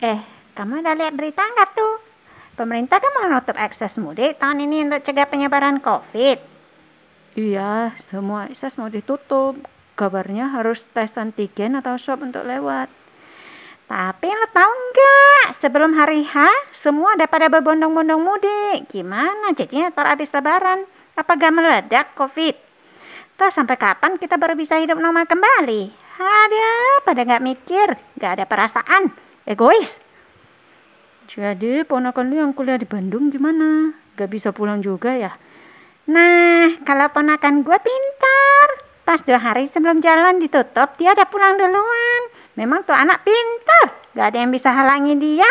Eh, kamu udah lihat berita nggak tuh? Pemerintah kan mau nutup akses mudik tahun ini untuk cegah penyebaran COVID. Iya, semua akses mau ditutup. Kabarnya harus tes antigen atau swab untuk lewat. Tapi lo tahu nggak, sebelum hari H, semua udah pada berbondong-bondong mudik. Gimana jadinya ntar habis lebaran? Apa gak meledak COVID? Terus sampai kapan kita baru bisa hidup normal kembali? Ada, pada nggak mikir, nggak ada perasaan, egois. Jadi ponakan lu yang kuliah di Bandung gimana? Gak bisa pulang juga ya? Nah, kalau ponakan gue pintar. Pas dua hari sebelum jalan ditutup, dia udah pulang duluan. Memang tuh anak pintar, gak ada yang bisa halangi dia.